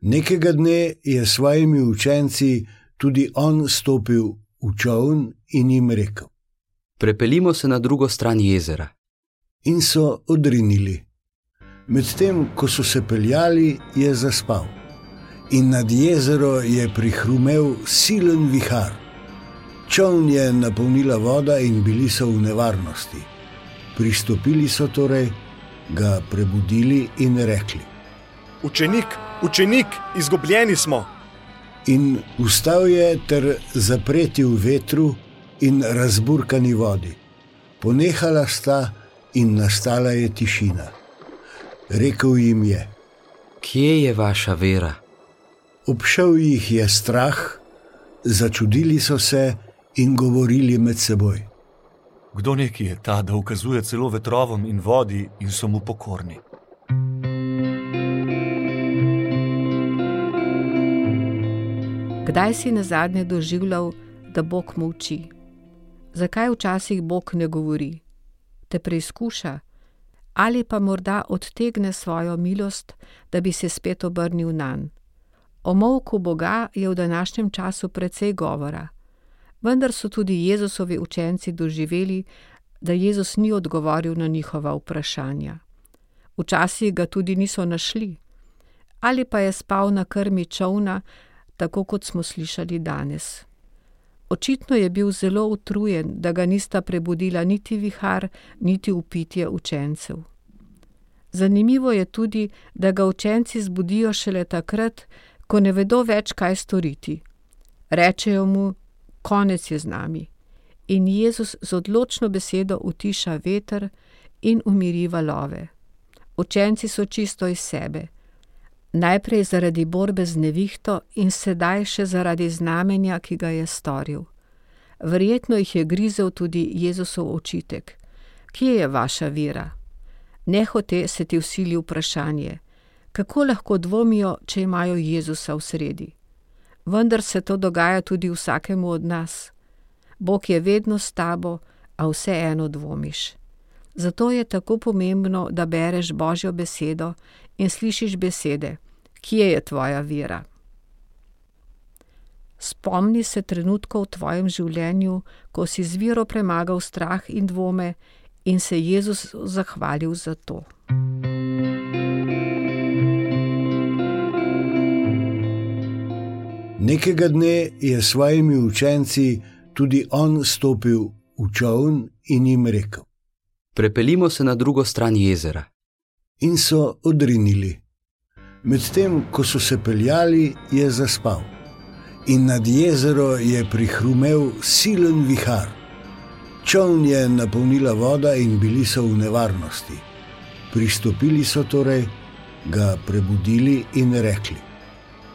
Nekega dne je s svojimi učenci tudi on stopil v čovn in jim rekel: Prepeljimo se na drugo stran jezera. In so odrinili. Medtem ko so se peljali, je zaspal. In nad jezero je prihrumel silen vihar. Čovn je napolnila voda in bili so v nevarnosti. Pristopili so torej, ga prebudili in rekli: Učenik, učenik, izgubljeni smo. In vstal je ter zapreti v vetru in razburkani vodi. Ponehala sta in nastala je tišina. Rekl jim je: Kje je vaša vera? Obšel jih je strah, začudili so se in govorili med seboj. Kdo neki je ta, da ukazuje celo vetrovom in vodi in so mu pokorni? Kdaj si na zadnje doživljal, da Bog molči? Zakaj včasih Bog ne govori? Te preizkuša ali pa morda odtegne svojo milost, da bi se spet obrnil na njega. O molku Boga je v današnjem času precej govora, vendar so tudi Jezusovi učenci doživeli, da Jezus ni odgovoril na njihova vprašanja. Včasih ga tudi niso našli, ali pa je spal na krmi čovna, tako kot smo slišali danes. Očitno je bil zelo utrujen, da ga nista prebudila niti vihar, niti upitje učencev. Zanimivo je tudi, da ga učenci zbudijo šele takrat, ko ne vedo več, kaj storiti. Rečejo mu: Konec je z nami. In Jezus z odločno besedo utiša veter in umiri valove. Učenci so čisto iz sebe. Najprej zaradi borbe z nevihto in sedaj še zaradi znamenja, ki ga je storil. Verjetno jih je grizel tudi Jezusov očitek: Kje je vaša vera? Nehote se ti vsili vprašanje: Kako lahko dvomijo, če imajo Jezusa v sredi? Vendar se to dogaja tudi vsakemu od nas. Bog je vedno s tabo, a vseeno dvomiš. Zato je tako pomembno, da bereš Božjo besedo in slišiš besede: Kje je tvoja vera? Spomni se trenutkov v tvojem življenju, ko si z vero premagal strah in dvome in se Jezus zahvalil za to. Nekega dne je s svojimi učenci tudi on stopil v čovn in jim rekel: Prepeljimo se na drugo stran jezera. In so odrinili. Medtem ko so se peljali, je zaspal. In nad jezero je prihrumel silen vihar. Čovn je napolnila voda in bili so v nevarnosti. Pristopili so torej, ga prebudili in rekli: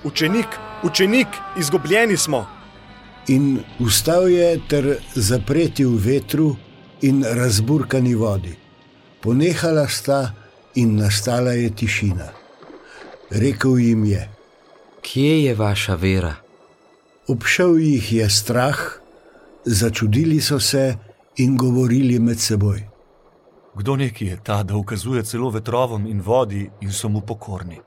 Učenik, učenik, izgubljeni smo. In vstal je ter zapreti v vetru in razburkani vodi. Ponehala sta in nastala je tišina. Rekl jim je: Kje je vaša vera? Obšel jih je strah, začudili so se in govorili med seboj. Kdo neki je ta, da ukazuje celo vetrovom in vodi in so mu pokorni?